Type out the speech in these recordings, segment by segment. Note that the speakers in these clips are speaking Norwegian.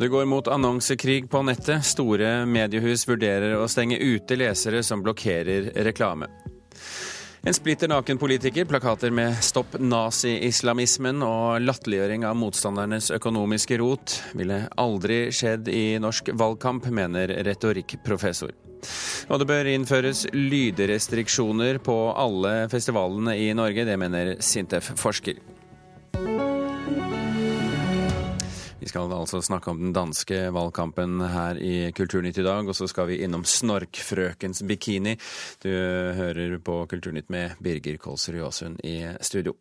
Det går mot annonsekrig på nettet. Store mediehus vurderer å stenge ute lesere som blokkerer reklame. En splitter naken politiker, plakater med 'stopp nazi-islamismen' og latterliggjøring av motstandernes økonomiske rot ville aldri skjedd i norsk valgkamp, mener retorikkprofessor. Og det bør innføres lydrestriksjoner på alle festivalene i Norge, det mener Sintef-forsker. Skal altså snakke om den danske valgkampen her i Kulturnytt i dag, og så skal vi innom Snorkfrøkens bikini. Du hører på Kulturnytt med Birger Kolsrud Aasund i studio.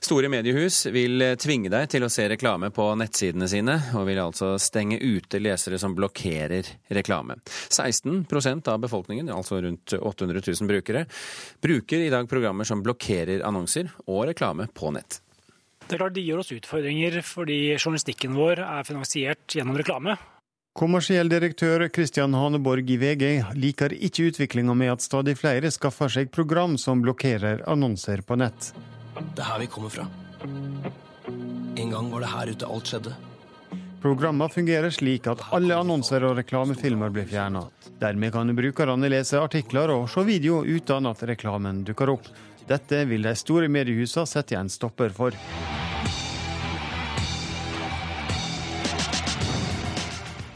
Store mediehus vil tvinge deg til å se reklame på nettsidene sine, og vil altså stenge ute lesere som blokkerer reklame. 16% av befolkningen, altså rundt 800 000 brukere, bruker i dag programmer som blokkerer annonser og reklame på nett. Det er klart De gir oss utfordringer fordi journalistikken vår er finansiert gjennom reklame. Kommersiell direktør Kristian Haneborg i VG liker ikke utviklinga med at stadig flere skaffer seg program som blokkerer annonser på nett. Det er her vi kommer fra. En gang var det her ute alt skjedde. Programmene fungerer slik at alle annonser og reklamefilmer blir fjerna. Dermed kan brukerne lese artikler og se video uten at reklamen dukker opp. Dette vil de store mediehusene sette en stopper for.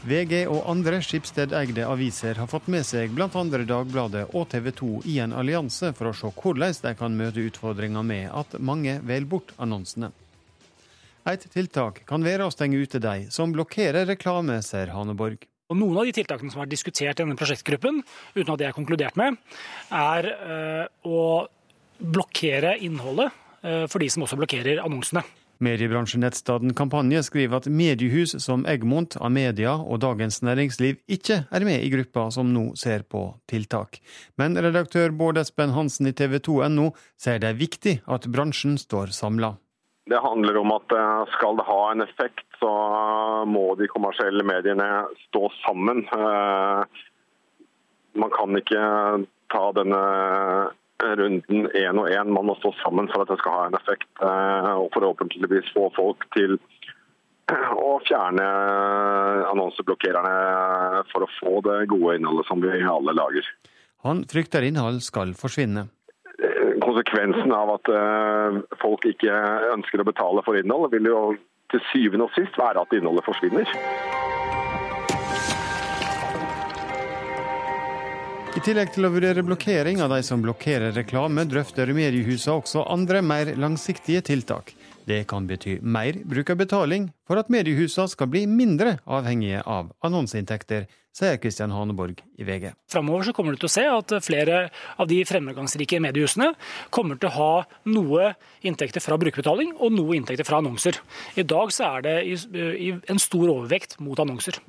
VG og andre Skipsted-eide aviser har fått med seg bl.a. Dagbladet og TV 2 i en allianse for å se hvordan de kan møte utfordringa med at mange velger bort annonsene. Et tiltak kan være å stenge ute de som blokkerer reklame, sier Haneborg. Og Noen av de tiltakene som er diskutert i denne prosjektgruppen, uten at det er konkludert med, er øh, å blokkere innholdet øh, for de som også blokkerer annonsene. Mediebransjenettstaden Kampanje skriver at mediehus som Egmont, Amedia og Dagens Næringsliv ikke er med i gruppa som nå ser på tiltak. Men redaktør Bård Espen Hansen i TV 2.no sier det er viktig at bransjen står samla. Det handler om at eh, skal det ha en effekt, så må de kommersielle mediene stå sammen. Eh, man kan ikke ta denne runden én og én. Man må stå sammen for at det skal ha en effekt, eh, og forhåpentligvis få folk til å fjerne annonseblokkererne for å få det gode innholdet som vi alle lager. Han frykter innhold skal forsvinne. Eh, konsekvensen av at eh, folk ikke ønsker å betale for innhold, vil jo til syvende og sist være at innholdet forsvinner. Tillegg til å vurdere blokkering av de som blokkerer reklame, drøfter mediehusene også andre, mer langsiktige tiltak. Det kan bety mer bruk av betaling for at mediehusene skal bli mindre avhengige av annonseinntekter, sier Kristian Haneborg i VG. Framover kommer du til å se at flere av de fremgangsrike mediehusene kommer til å ha noe inntekter fra brukerbetaling og noe inntekter fra annonser. I dag så er det en stor overvekt mot annonser.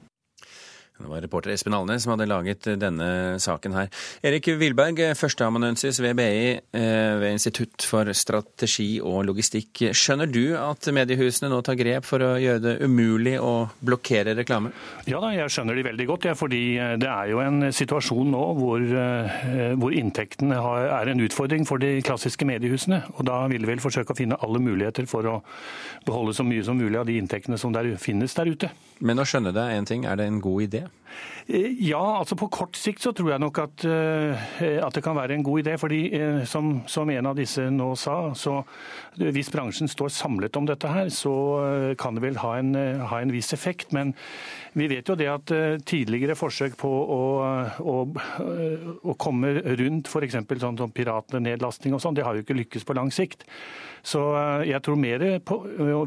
Det var reporter Espen Alnes som hadde laget denne saken her. Erik Wilberg, førsteamanuensis ved BI eh, ved Institutt for strategi og logistikk. Skjønner du at mediehusene nå tar grep for å gjøre det umulig å blokkere reklame? Ja da, jeg skjønner de veldig godt. Ja, fordi eh, det er jo en situasjon nå hvor, eh, hvor inntektene er en utfordring for de klassiske mediehusene. Og da vil vi vel forsøke å finne alle muligheter for å beholde så mye som mulig av de inntektene som der finnes der ute. Men å skjønne det er én ting, er det en god idé? Eh, ja, altså på kort sikt så tror jeg nok at, eh, at det kan være en god idé. fordi eh, som, som, en av disse nå sa, så hvis bransjen står samlet om dette her, så kan det vel ha en, ha en viss effekt. Men vi vet jo det at tidligere forsøk på å, å, å komme rundt f.eks. sånn som piratnedlasting og sånn, det har jo ikke lykkes på lang sikt. Så jeg tror mer på,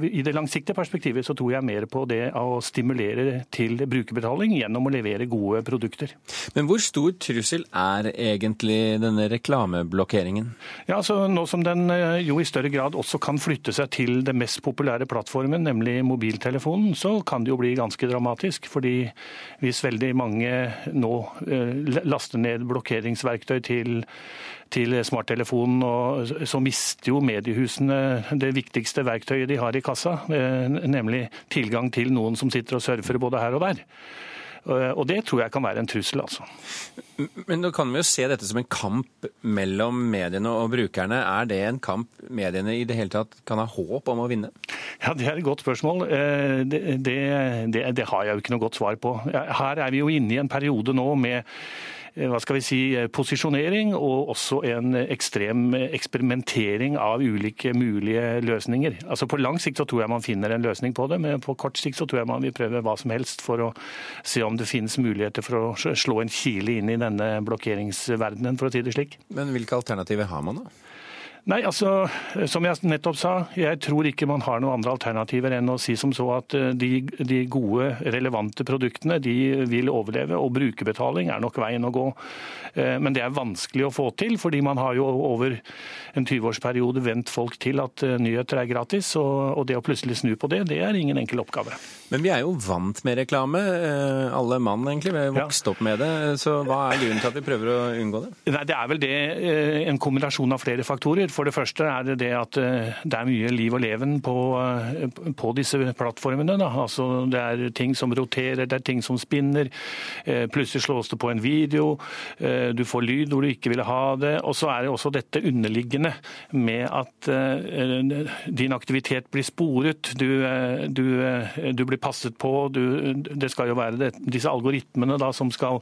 I det langsiktige perspektivet så tror jeg mer på det å stimulere til brukerbetaling gjennom å levere gode produkter. Men hvor stor trussel er egentlig denne reklameblokkeringen? Ja, altså Nå som den eh, jo i større grad også kan flytte seg til den mest populære plattformen, nemlig mobiltelefonen, så kan det jo bli ganske dramatisk. fordi hvis veldig mange nå eh, laster ned blokkeringsverktøy til til smarttelefonen, så mister jo mediehusene det viktigste verktøyet de har i kassa, eh, nemlig tilgang til noen som sitter og surfer både her og der. Og det tror jeg kan være en trussel, altså. Men da kan vi jo se dette som en kamp mellom mediene og brukerne. Er det en kamp mediene i det hele tatt kan ha håp om å vinne? Ja, Det er et godt spørsmål. Det, det, det, det har jeg jo ikke noe godt svar på. Her er vi jo inne i en periode nå med Eh, hva skal vi si, eh, posisjonering og også en ekstrem eksperimentering av ulike mulige løsninger. Altså På lang sikt så tror jeg man finner en løsning på det, men på kort sikt så tror jeg man vil prøve hva som helst for å se om det finnes muligheter for å slå en kile inn i denne blokkeringsverdenen, for å si det slik. Men hvilke alternativer har man da? Nei, altså, Som jeg nettopp sa, jeg tror ikke man har noen andre alternativer enn å si som så at eh, de, de gode, relevante produktene de vil overleve, og brukerbetaling er nok veien å gå. Eh, men det er vanskelig å få til, fordi man har jo over en 20-årsperiode vent folk til at eh, nyheter er gratis, og det å plutselig snu på det, det er ingen enkel oppgave. Men vi er jo vant med reklame, alle mann egentlig. Vi er vokst opp med det. Så hva er grunnen til at vi prøver å unngå det? Nei, Det er vel det, en kombinasjon av flere faktorer. For det første er det det at eh, det er mye liv og leven på, eh, på disse plattformene. Altså, det er ting som roterer, det er ting som spinner. Eh, plutselig slås det på en video. Du får lyd hvor du ikke ville ha det. Og så er det også dette underliggende med at din aktivitet blir sporet. Du, du, du blir passet på. Du, det skal jo være det, disse algoritmene da, som skal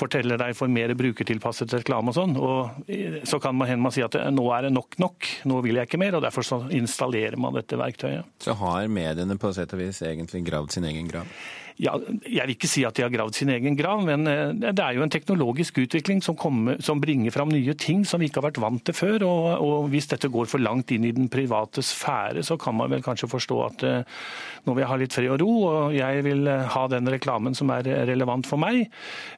fortelle deg for mer brukertilpasset reklame og sånn. Og så kan man, man si at nå er det nok nok nok, nå vil jeg ikke mer. og Derfor så installerer man dette verktøyet. Så har mediene på sett og vis egentlig gravd sin egen grav? Ja, Jeg vil ikke si at de har gravd sin egen grav, men eh, det er jo en teknologisk utvikling som, kommer, som bringer fram nye ting som vi ikke har vært vant til før. Og, og, Hvis dette går for langt inn i den private sfære, så kan man vel kanskje forstå at uh, nå vil jeg ha litt fred og ro, og jeg vil uh, ha den reklamen som er relevant for meg.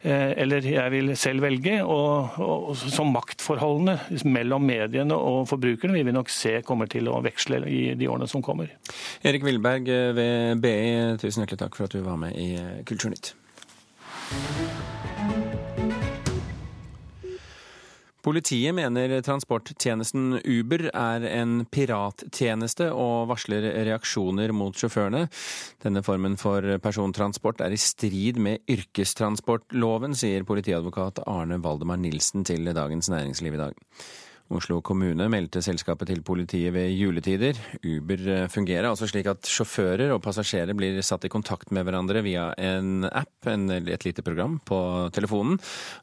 Eller jeg vil selv velge. Og, og som maktforholdene mellom mediene og forbrukerne vil vi nok se kommer til å veksle i de årene som kommer. Erik Wilberg ved BI, tusen hjertelig takk for at du var med med i eh, Kulturnytt. Politiet mener transporttjenesten Uber er en pirattjeneste og varsler reaksjoner mot sjåførene. Denne formen for persontransport er i strid med yrkestransportloven, sier politiadvokat Arne Valdemar Nilsen til Dagens Næringsliv i dag. Oslo kommune meldte selskapet til politiet ved juletider. Uber eh, fungerer altså slik at sjåfører og passasjerer blir satt i kontakt med hverandre via en app, en, et lite program, på telefonen,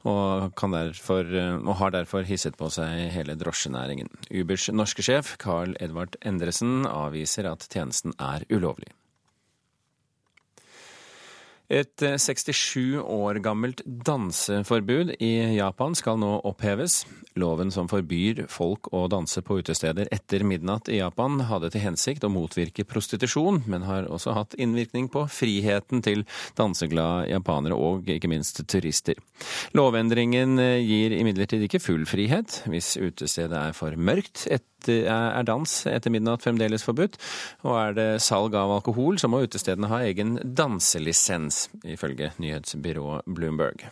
og, derfor, eh, og, har derfor hisset på seg hele drosjenæringen. Ubers norske sjef, Carl Edvard Endresen, avviser at tjenesten er ulovlig. Et 67 eh, år gammelt danseforbud i Japan skal nå oppheves. Loven som forbyr folk å danse på utesteder etter midnatt i Japan, hadde til hensikt å motvirke prostitusjon, men har også hatt innvirkning på friheten til danseglade japanere og ikke minst turister. Lovendringen eh, gir imidlertid ikke full frihet. Hvis utestedet er for mørkt, er dans etter midnatt fremdeles forbudt. Og er det salg av alkohol, så må utestedene ha egen danselisens, ifølge nyhetsbyrået Bloomberg.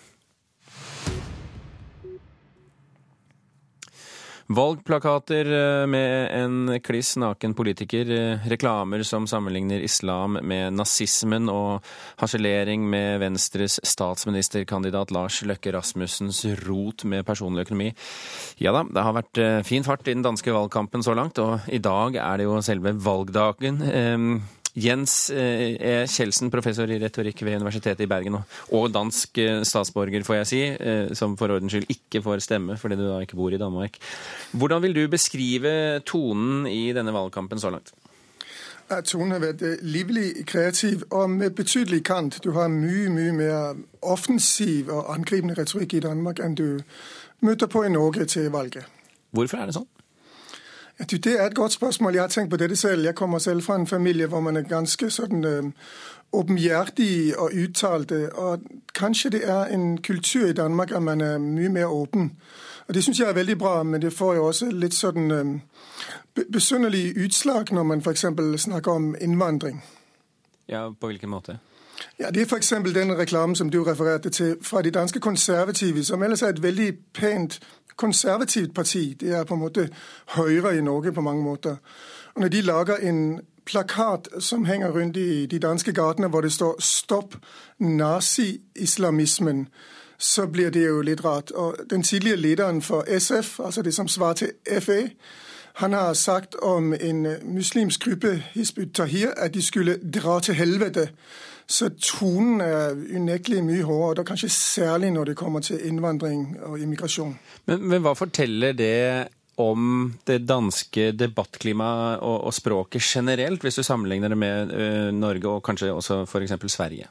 Valgplakater eh, med en kliss naken politiker, eh, reklamer som sammenligner islam med nazismen og harselering med Venstres statsministerkandidat Lars Løkke Rasmussens rot med personlig økonomi. Ja da, det har vært eh, fin fart i den danske valgkampen så langt, og i dag er det jo selve valgdagen. Jens E. Kjeldsen, professor i retorikk ved Universitetet i Bergen, og dansk eh, statsborger, får jeg si, eh, som for ordens skyld ikke får stemme fordi du da ikke bor i Danmark. Hvordan vil du beskrive tonen i denne valgkampen så langt? Tonen har vært livlig, kreativ og med betydelig kant. Du har mye mye mer offensiv og angripende retorikk i Danmark enn du møter på i Norge til valget. Hvorfor er det sånn? Det er et godt spørsmål. Jeg har tenkt på dette selv. Jeg kommer selv fra en familie hvor man er ganske sånn øh, åpenhjertig og uttalte. Og kanskje det er en kultur i Danmark at man er mye mer åpen. Og Det syns jeg er veldig bra, men det får jo også litt sånn øh, besynderlige utslag når man f.eks. snakker om innvandring. Ja, På hvilken måte? Ja, Det er f.eks. den reklamen som du refererte til fra de danske konservative, som ellers er et veldig pent konservativt parti. Det er på en måte Høyre i Norge på mange måter. Og Når de lager en plakat som henger rundt i de danske gatene hvor det står 'Stopp nazi-islamismen', så blir det jo litt rart. Og den tidligere lederen for SF, altså det som svarer til FE, han har sagt om en muslimsk gruppe, Hizb tahir at de skulle dra til helvete. Så tonen er unektelig mye hårdere, og kanskje særlig når det kommer til innvandring og immigrasjon. Men, men hva forteller det om det danske debattklimaet og, og, språket generelt, hvis du sammenligner det med ø, Norge og kanskje også f.eks. Sverige?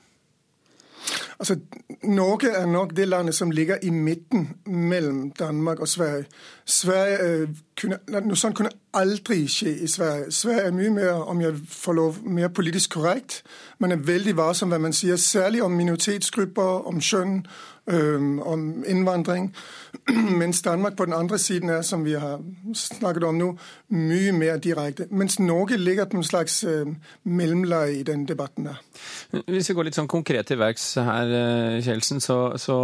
Altså, Norge er nok det landet som ligger i midten mellom Danmark og Sverige. Sverige øh, kunne, Noe sånt kunne aldri skje i Sverige. Sverige er mye mer om jeg får lov, mer politisk korrekt. Man er veldig varsom hva man sier, særlig om minoritetsgrupper, om kjønn, om innvandring. Mens Danmark på den andre siden er, som vi har snakket om nå, mye mer direkte. Mens Norge ligger på en slags mellomleie i den debatten der. Hvis vi går litt sånn konkret til verks her, Kjelsen, Kjeldsen, så, så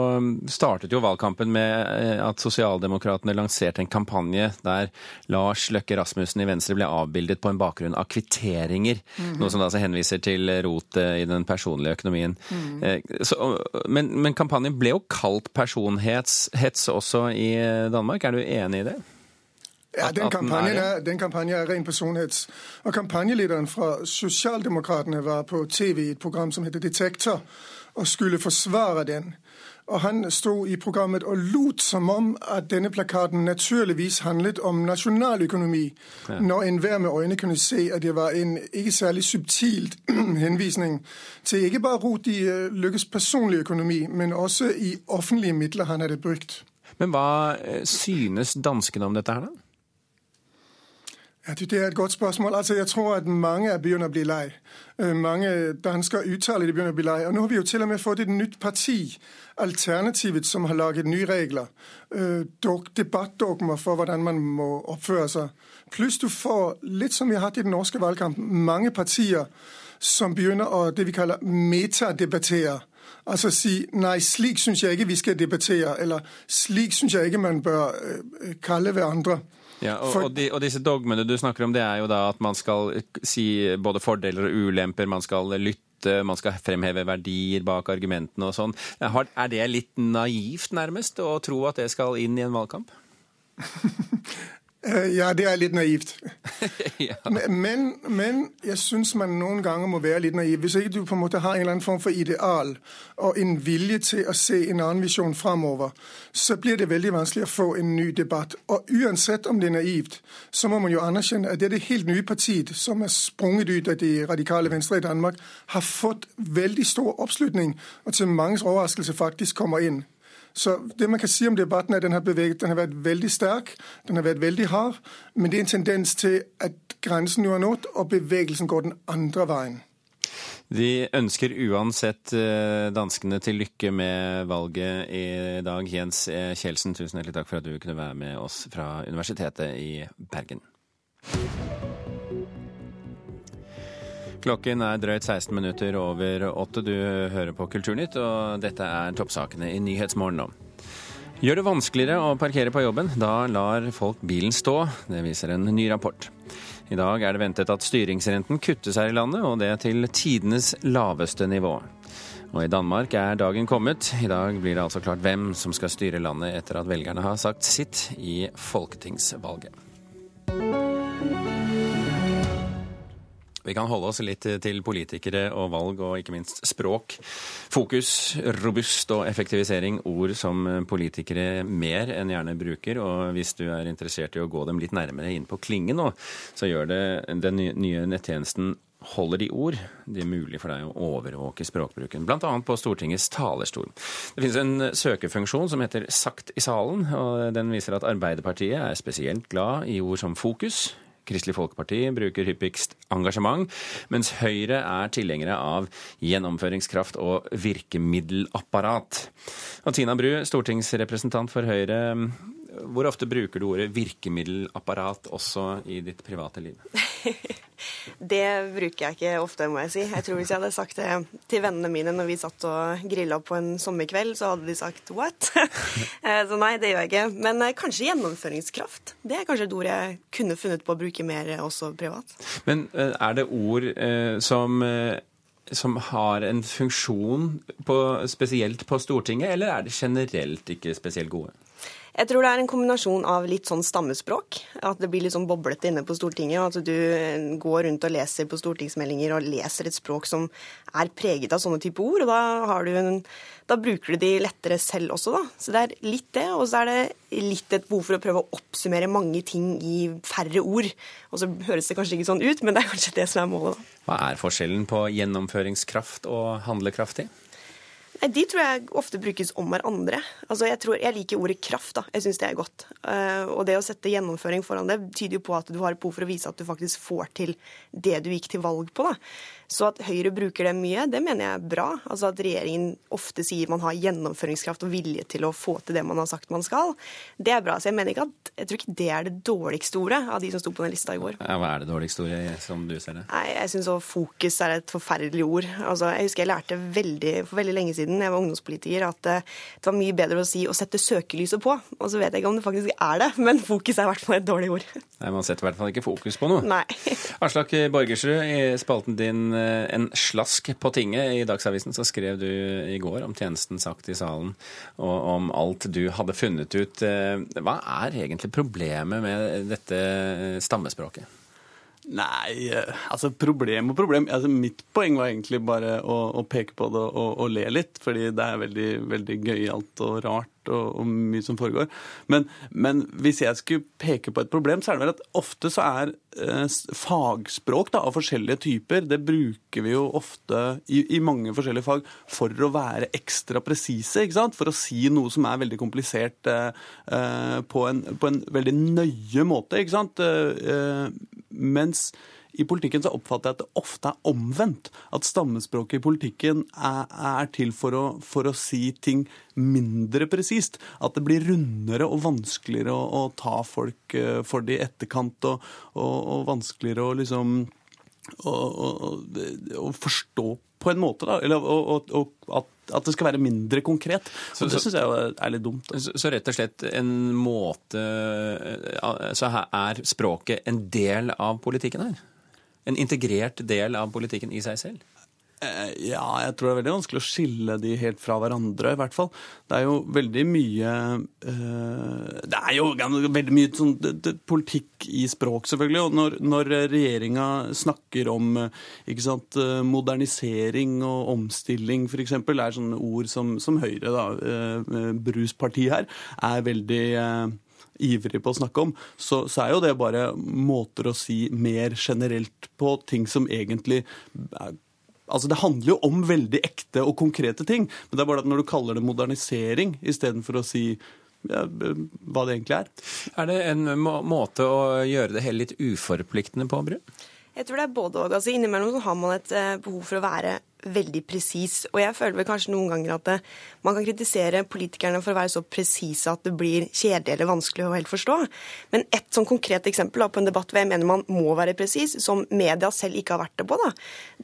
startet jo valgkampen med eh, at sosialdemokratene lanserte en kampanje der Lars Løkke Rasmussen i Venstre ble avbildet på en bakgrunn av kvitteringer. Mm -hmm. Noe som da altså henviser til rotet i den personlige økonomien. Mm. Så, men, men kampanjen ble jo kalt personhets også i Danmark. Er du enig i det? Ja, den kampanjen, er, den kampanjen er ren personhets. Og Kampanjelederen fra Sosialdemokratene var på TV i et program som heter Detektor, og skulle forsvare den. Og Han sto i programmet og lot som om at denne plakaten naturligvis handlet om nasjonaløkonomi, ja. når enhver med øyne kunne se at det var en ikke særlig subtilt henvisning til ikke bare rot i uh, Lykkes personlige økonomi, men også i offentlige midler han hadde brukt. Men hva øh, synes danskene om dette her, da? Ja, Det er et godt spørsmål. Altså, Jeg tror at mange er begynner å bli lei. Øh, mange dansker uttaler de begynner å bli lei. Og Nå har vi jo til og med fått et nytt parti, Alternativet, som har laget nye regler. Øh, debattdogmer for hvordan man må oppføre seg. Pluss du får, litt som vi har hatt i den norske valgkampen, mange partier som begynner å det vi kaller metadebattere. Altså si nei, slik syns jeg ikke vi skal debattere, eller slik syns jeg ikke man bør øh, kalle hverandre. Ja, og, og, de, og, disse dogmene du snakker om, det er jo da at man skal si både fordeler og ulemper, man skal lytte, man skal fremheve verdier bak argumentene og sånn. Er det litt naivt, nærmest, å tro at det skal inn i en valgkamp? Øh, ja, det er litt naivt. ja. men, men, jeg syns man noen ganger må være litt naiv. Hvis ikke du på en måte har en eller annen form for ideal og en vilje til å se en annen visjon framover, så blir det veldig vanskelig å få en ny debatt. Og uansett om det er naivt, så må man jo anerkjenne at det er det helt nye partiet som er sprunget ut av de radikale venstre i Danmark, har fått veldig stor oppslutning, og til manges overraskelse faktisk kommer inn. Så det man kan si om debatten, er at den har, beveget, den har vært veldig sterk, den har vært veldig hard. Men det er en tendens til at grensen nå er nådd, og bevegelsen går den andre veien. Vi ønsker uansett eh, danskene til lykke med valget i dag. Jens e. Kjeldsen, tusen hjertelig takk for at du kunne være med oss fra Universitetet i Bergen. Klokken er drøyt 16 minutter over åtte. Du hører på Kulturnytt, og dette er toppsakene i Nyhetsmorgen nå. Gjør det vanskeligere å parkere på jobben, da lar folk bilen stå. Det viser en ny rapport. I dag er det ventet at styringsrenten kuttes her i landet, og det til tidenes laveste nivå. Og i Danmark er dagen kommet. I dag blir det altså klart hvem som skal styre landet etter at velgerne har sagt sitt i folketingsvalget. Vi kan holde oss litt til politikere og valg, og ikke minst språk. Fokus, robust og effektivisering, ord som politikere mer enn gjerne bruker. Og hvis du er interessert i å gå dem litt nærmere inn på klingen nå, så gjør det den nye nettjenesten holder de ord. Det er mulig for deg å overvåke språkbruken, bl.a. på Stortingets talerstol. Det finnes en søkefunksjon som heter Sagt i salen, og den viser at Arbeiderpartiet er spesielt glad i ord som fokus, Kristelig Folkeparti bruker hyppigst engasjement, mens Høyre er tilhengere av gjennomføringskraft og virkemiddelapparat. Og Tina Bru, stortingsrepresentant for Høyre. Hvor ofte bruker du ordet virkemiddelapparat også i ditt private liv? det bruker jeg ikke ofte, må jeg si. Jeg tror Hvis jeg hadde sagt det til vennene mine når vi satt og grilla på en sommerkveld, så hadde de sagt 'what'? Eh, så nei, det gjør jeg ikke. Men eh, kanskje gjennomføringskraft. Det er kanskje et ord jeg kunne funnet på å bruke mer også privat. Men eh, er det ord eh, som som har en funksjon på, spesielt på Stortinget, eller er det generelt ikke spesielt gode? Jeg tror det er en kombinasjon av litt sånn stammespråk. At det blir litt sånn boblete inne på Stortinget. og At du går rundt og leser på stortingsmeldinger og leser et språk som er preget av sånne type ord. og da, en, da, bruker du de lettere selv også, da. Så det er litt det. Og så er det litt et behov for å prøve å oppsummere mange ting i færre ord. Og så høres det kanskje ikke sånn ut, men det er kanskje det som er målet, da. Hva er forskjellen på gjennomføringskraft og handlekraftig? De tror jeg ofte brukes om hverandre. Altså, jeg, tror, jeg liker ordet kraft. da. Jeg syns det er godt. Uh, og det å sette gjennomføring foran det tyder jo på at du har behov for å vise at du faktisk får til det du gikk til valg på. da. Så at Høyre bruker det mye, det mener jeg er bra. Altså At regjeringen ofte sier man har gjennomføringskraft og vilje til å få til det man har sagt man skal. Det er bra. Så jeg mener ikke at, jeg tror ikke det er det dårligste ordet av de som sto på den lista i går. Ja, hva er det dårligste ordet, som du ser det? Nei, Jeg syns fokus er et forferdelig ord. Altså, Jeg husker jeg lærte veldig, for veldig lenge siden jeg var ungdomspolitiker, at eh, det var mye bedre å si å sette søkelyset på. Og så vet jeg ikke om det faktisk er det, men fokus er i hvert fall et dårlig ord. Nei, Man setter i hvert fall ikke fokus på noe. Nei. Aslak Borgersrud, i spalten din en slask på tinget. I Dagsavisen så skrev du i går om tjenesten sagt i salen, og om alt du hadde funnet ut. Eh, hva er egentlig problemet med dette stammespråket? Nei, eh, altså problem og problem. Altså, mitt poeng var egentlig bare å, å peke på det og, og, le litt, fordi det er veldig, veldig gøyalt og rart og, og, mye som foregår. Men, men, hvis jeg skulle peke på et problem, så er det vel at ofte så er eh, fagspråk da, av forskjellige typer, det bruker vi jo ofte i, i mange forskjellige fag for å være ekstra presise. For å si noe som er veldig komplisert eh, eh, på, en, på, en, veldig nøye måte. Eh, eh mens i politikken så oppfatter jeg at det ofte er omvendt. At stammespråket i politikken er, er til for å, for å, si ting mindre presist. At det blir rundere og vanskeligere å, å ta folk uh, for det i etterkant, og, og, og, vanskeligere å liksom å, forstå på en måte, da. Eller at, at det skal være mindre konkret. Så, det syns jeg er litt dumt. Så, så, rett og slett en måte eh, Så er språket en del av politikken her? En integrert del av politikken i seg selv? Eh, ja, jeg tror det er veldig vanskelig å skille de helt fra hverandre, i hvert fall. Det er jo veldig mye uh, Det er jo veldig mye sånn, det, det, politikk i språk, selvfølgelig. Og når, når regjeringa snakker om ikke sant, modernisering og omstilling, f.eks., er sånne ord som, som Høyre, da, uh, bruspartiet her, er veldig ivrig på å snakke om, så, så, er jo det bare måter å si mer generelt på ting som egentlig Altså Det handler jo om veldig ekte og konkrete ting, men det er bare at når du kaller det modernisering istedenfor å si ja, hva det egentlig er. Er det en må måte å gjøre det hele litt uforpliktende på, Bru? Jeg tror det er både og. Altså, innimellom har man et eh, behov for å være veldig presis. Og jeg føler vel kanskje noen ganger at det, man kan kritisere politikerne for å være så presise at det blir kjedelig eller vanskelig å helt forstå. Men et sånn konkret eksempel da, på en debatt hvor jeg mener man må være presis, som media selv ikke har vært det på, da,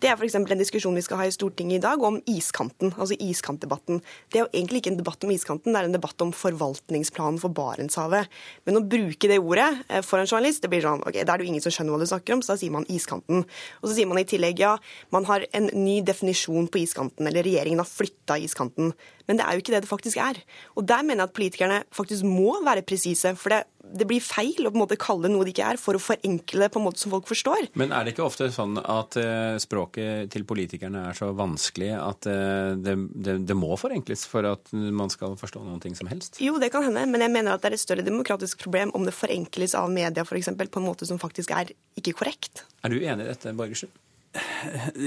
det er f.eks. en diskusjon vi skal ha i Stortinget i dag om iskanten, altså iskantdebatten. Det er jo egentlig ikke en debatt om iskanten, det er en debatt om forvaltningsplanen for Barentshavet. Men å bruke det ordet eh, for en journalist, det blir sånn ok, da er det jo ingen som skjønner hva du snakker om, så da sier man iskanten. Og så sier man i tillegg ja, man har en ny definisjon definisjon på iskanten, eller regjeringen har flytta iskanten. Men det er jo ikke det det faktisk er. Og der mener jeg at politikerne faktisk må være presise. For det, det, blir feil å på en måte kalle noe det ikke er, for å forenkle det på en måte som folk forstår. Men er det ikke ofte sånn at uh, språket til politikerne er så vanskelig at uh, det, det, det, må forenkles for at man skal forstå noen ting som helst? Jo, det kan hende, men jeg mener at det er et større demokratisk problem om det forenkles av media f.eks. på en måte som faktisk er ikke korrekt. Er du enig i dette, Borgersen?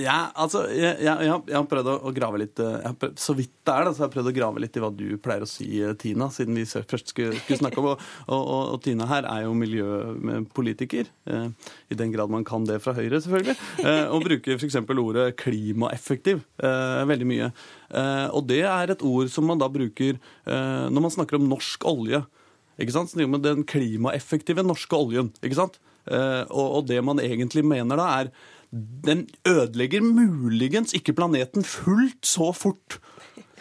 Ja, altså, jeg, jeg, jeg, har prøvd å grave litt eh, prøvd, Så vidt det er, da, så jeg har prøvd å grave litt i hva du pleier å si, eh, Tina, siden vi først skulle, skulle snakke om og, og, og, og, Tina her er jo miljøpolitiker, eh, i den grad man kan det fra Høyre, selvfølgelig, eh, og bruker f.eks. ordet klimaeffektiv eh, veldig mye. Eh, og det er et ord som man da bruker når man snakker om norsk olje. ikke sant? Om den klimaeffektive norske oljen. ikke sant? Eh, og det man egentlig mener da, er den ødelegger muligens ikke planeten fullt så fort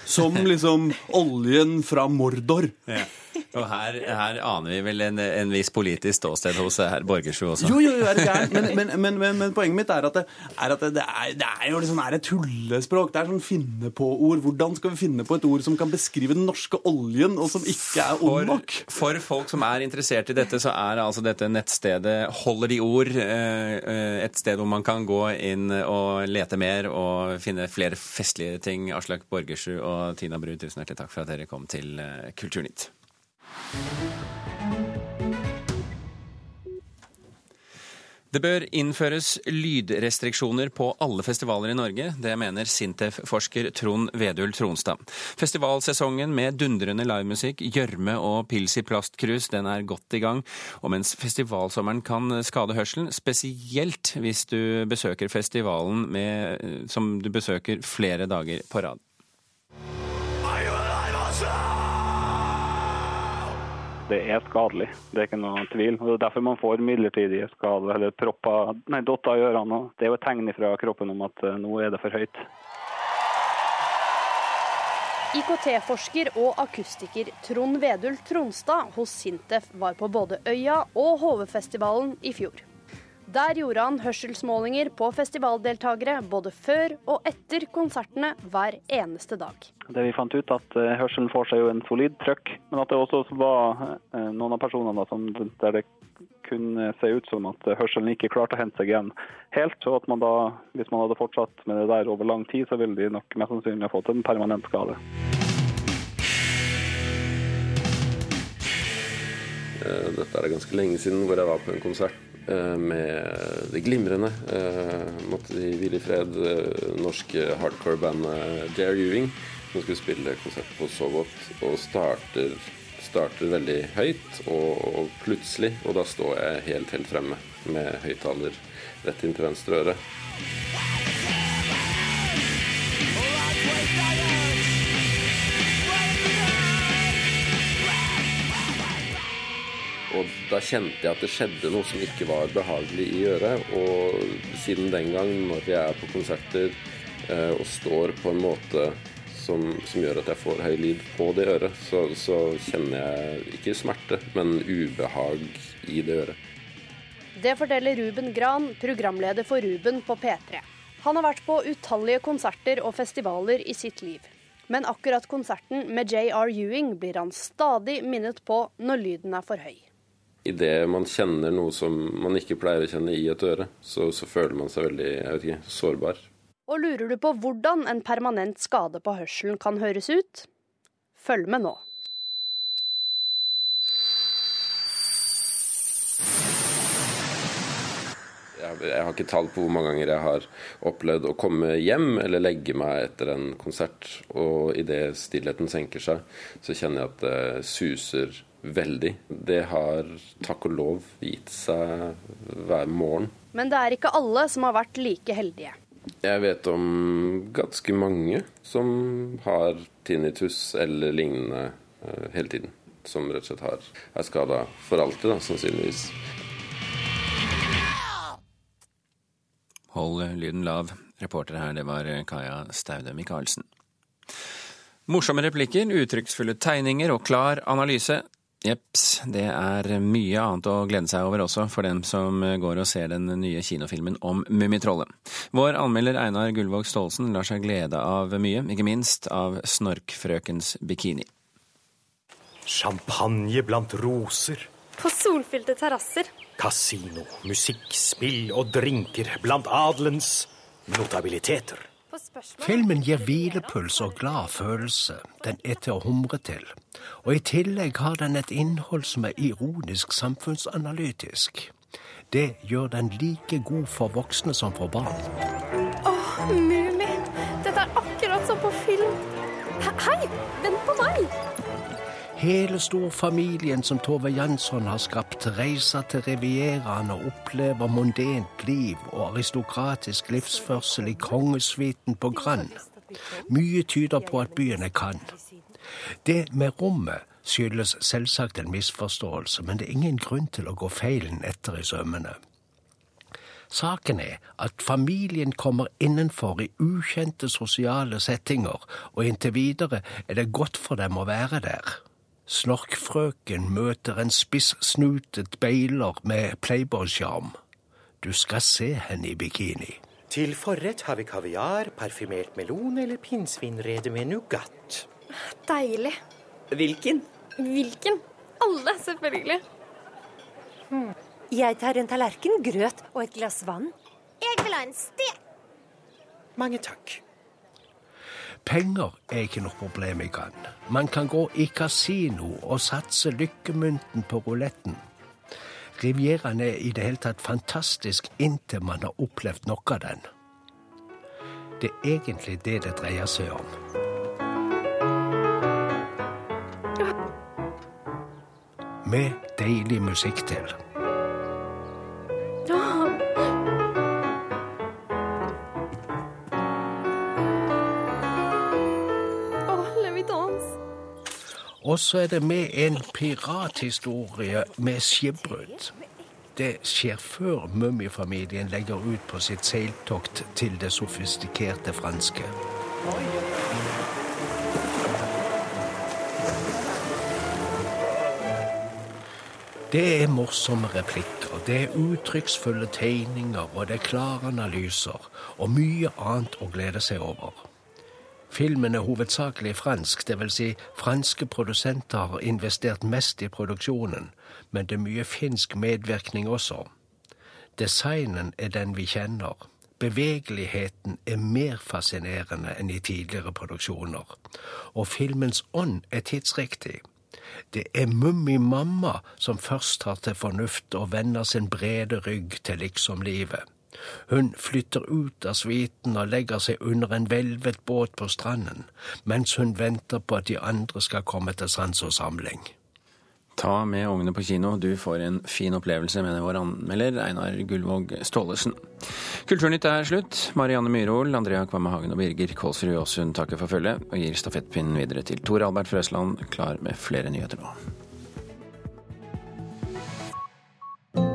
som liksom oljen fra Mordor. Ja. Og her, her, aner vi vel en, en viss politisk ståsted hos herr Borgersrud også? Jo, jo, er det gærent. Men, men, men, men, poenget mitt er at det er, at det er, det er jo liksom er et tullespråk. Det er sånn finne på-ord. Hvordan skal vi finne på et ord som kan beskrive den norske oljen, og som ikke er ond nok? For, for folk som er interessert i dette, så er altså dette nettstedet Holder de ord eh, eh, et sted hvor man kan gå inn og lete mer og finne flere festlige ting. Aslak Borgersrud og Tina Bru, tusen hjertelig takk for at dere kom til eh, Kulturnytt. Det bør innføres lydrestriksjoner på alle festivaler i Norge. Det mener Sintef-forsker Trond Vedul Tronstad. Festivalsesongen med dundrende livemusikk, gjørme og pils i plastkrus den er godt i gang. Og mens festivalsommeren kan skade hørselen, spesielt hvis du besøker festivalen med, som du besøker flere dager på rad. Det er skadelig. Det er ikke noen tvil. Og Det er derfor man får midlertidige skader eller propper, nei, dotter i ørene. Det er jo et tegn fra kroppen om at nå er det for høyt. IKT-forsker og akustiker Trond Vedul Tronstad hos Sintef var på både Øya og HV-festivalen i fjor. Der gjorde han hørselsmålinger på festivaldeltakere både før og etter konsertene hver eneste dag. Det vi fant ut at Hørselen får seg jo en solid trøkk, men at det også var noen av personene som, der det kunne se ut som at hørselen ikke klarte å hente seg igjen helt. og at man da, Hvis man hadde fortsatt med det der over lang tid, så ville de nok mest sannsynlig ha fått en permanent skade. Dette er ganske lenge siden hvor jeg var på en konsert Eh, med det glimrende, eh, måtte de hvile i fred, eh, norske hardcore-bandet Dare Ewing, som skulle spille konsert på så godt, og starter, starter veldig høyt, og, og, plutselig, og da står jeg helt, helt fremme med høyttaler rett inn til venstre øre. Og da kjente jeg at det skjedde noe som ikke var behagelig i øret. Og siden den gang, når jeg er på konserter eh, og står på en måte som, som, gjør at jeg får høy lyd på det øret, så, så kjenner jeg ikke smerte, men ubehag i det øret. Det forteller Ruben Gran, programleder for Ruben på P3. Han har vært på utallige konserter og festivaler i sitt liv. Men akkurat konserten med J.R. Ewing blir han stadig minnet på når lyden er for høy idet man kjenner noe som man ikke pleier å kjenne i et øre, så, så føler man seg veldig jeg vet ikke, sårbar. Og lurer du på hvordan en permanent skade på hørselen kan høres ut? Følg med nå. Jeg har ikke tall på hvor mange ganger jeg har opplevd å komme hjem eller legge meg etter en konsert, og idet stillheten senker seg, så kjenner jeg at det suser veldig. Det har takk og lov gitt seg hver morgen. Men det er ikke alle som har vært like heldige. Jeg vet om ganske mange som har tinnitus eller lignende uh, hele tiden. Som rett og slett har, er skada for alltid, da, sannsynligvis. Hold lyden lav. Reporter her, det var Kaja Staude Michaelsen. Morsomme replikker, uttrykksfulle tegninger og klar analyse. Jepps, det er mye annet å glede seg over også for dem som går og ser den nye kinofilmen om Mummitrollet. Vår anmelder Einar Gullvåg Staalesen lar seg glede av mye, ikke minst av Snorkfrøkens bikini. Champagne blant roser. På solfylte terrasser. Kasino, musikk, spill og drinker blant adelens notabiliteter. Filmen gir hvilepuls og glad følelse. Den er til å humre til. Og i tillegg har den et innhold som er ironisk samfunnsanalytisk. Det gjør den like god for voksne som for barn. Åh, oh, Mummi! Dette er akkurat som på film. Hei, vent på meg! Hele storfamilien som Tove Jansson har skapt, reiser til Rivieraen og opplever mondent liv og aristokratisk livsførsel i kongesuiten på Grand. Mye tyder på at byen er kan. Det med rommet skyldes selvsagt en misforståelse, men det er ingen grunn til å gå feilen etter i sømmene. Saken er at familien kommer innenfor i ukjente sosiale settinger, og inntil videre er det godt for dem å være der. Snorkfrøken møter en spissnutet beiler med Playboy-sjarm. Du skal se henne i bikini. Til forrett har vi kaviar, parfymert melon eller pinnsvinrede med nougat. Deilig. Hvilken? Hvilken? Alle, selvfølgelig. Hmm. Jeg tar en tallerken grøt og et glass vann. Jeg vil ha en stek. Mange takk. Penger er ikke noe problem i Cannes. Man kan gå i kasino og satse lykkemynten på ruletten. Rivieraen er i det hele tatt fantastisk inntil man har opplevd noe av den. Det er egentlig det det dreier seg om. Med deilig musikk til. Og så er det med en pirathistorie med skipbrudd. Det skjer før Mummifamilien legger ut på sitt seiltokt til det sofistikerte franske. Det er morsomme replikker, det er uttrykksfulle tegninger, og det er klare analyser, og mye annet å glede seg over. Filmen er hovedsakelig fransk, dvs. Si franske produsenter har investert mest i produksjonen, men det er mye finsk medvirkning også. Designen er den vi kjenner. Bevegeligheten er mer fascinerende enn i tidligere produksjoner. Og filmens ånd er tidsriktig. Det er Mummi-mamma som først tar til fornuft og vender sin brede rygg til liksom-livet. Hun flytter ut av sviten og legger seg under en hvelvet båt på stranden, mens hun venter på at de andre skal komme til sans og samling. Ta med ungene på kino, du får en fin opplevelse, mener vår anmelder Einar Gullvåg Staalesen. Kulturnytt er slutt. Marianne Myhrol, Andrea Kvamme Hagen og Birger Kolsrud Aasund takker for følget, og gir stafettpinnen videre til Tor Albert Frøsland, klar med flere nyheter nå.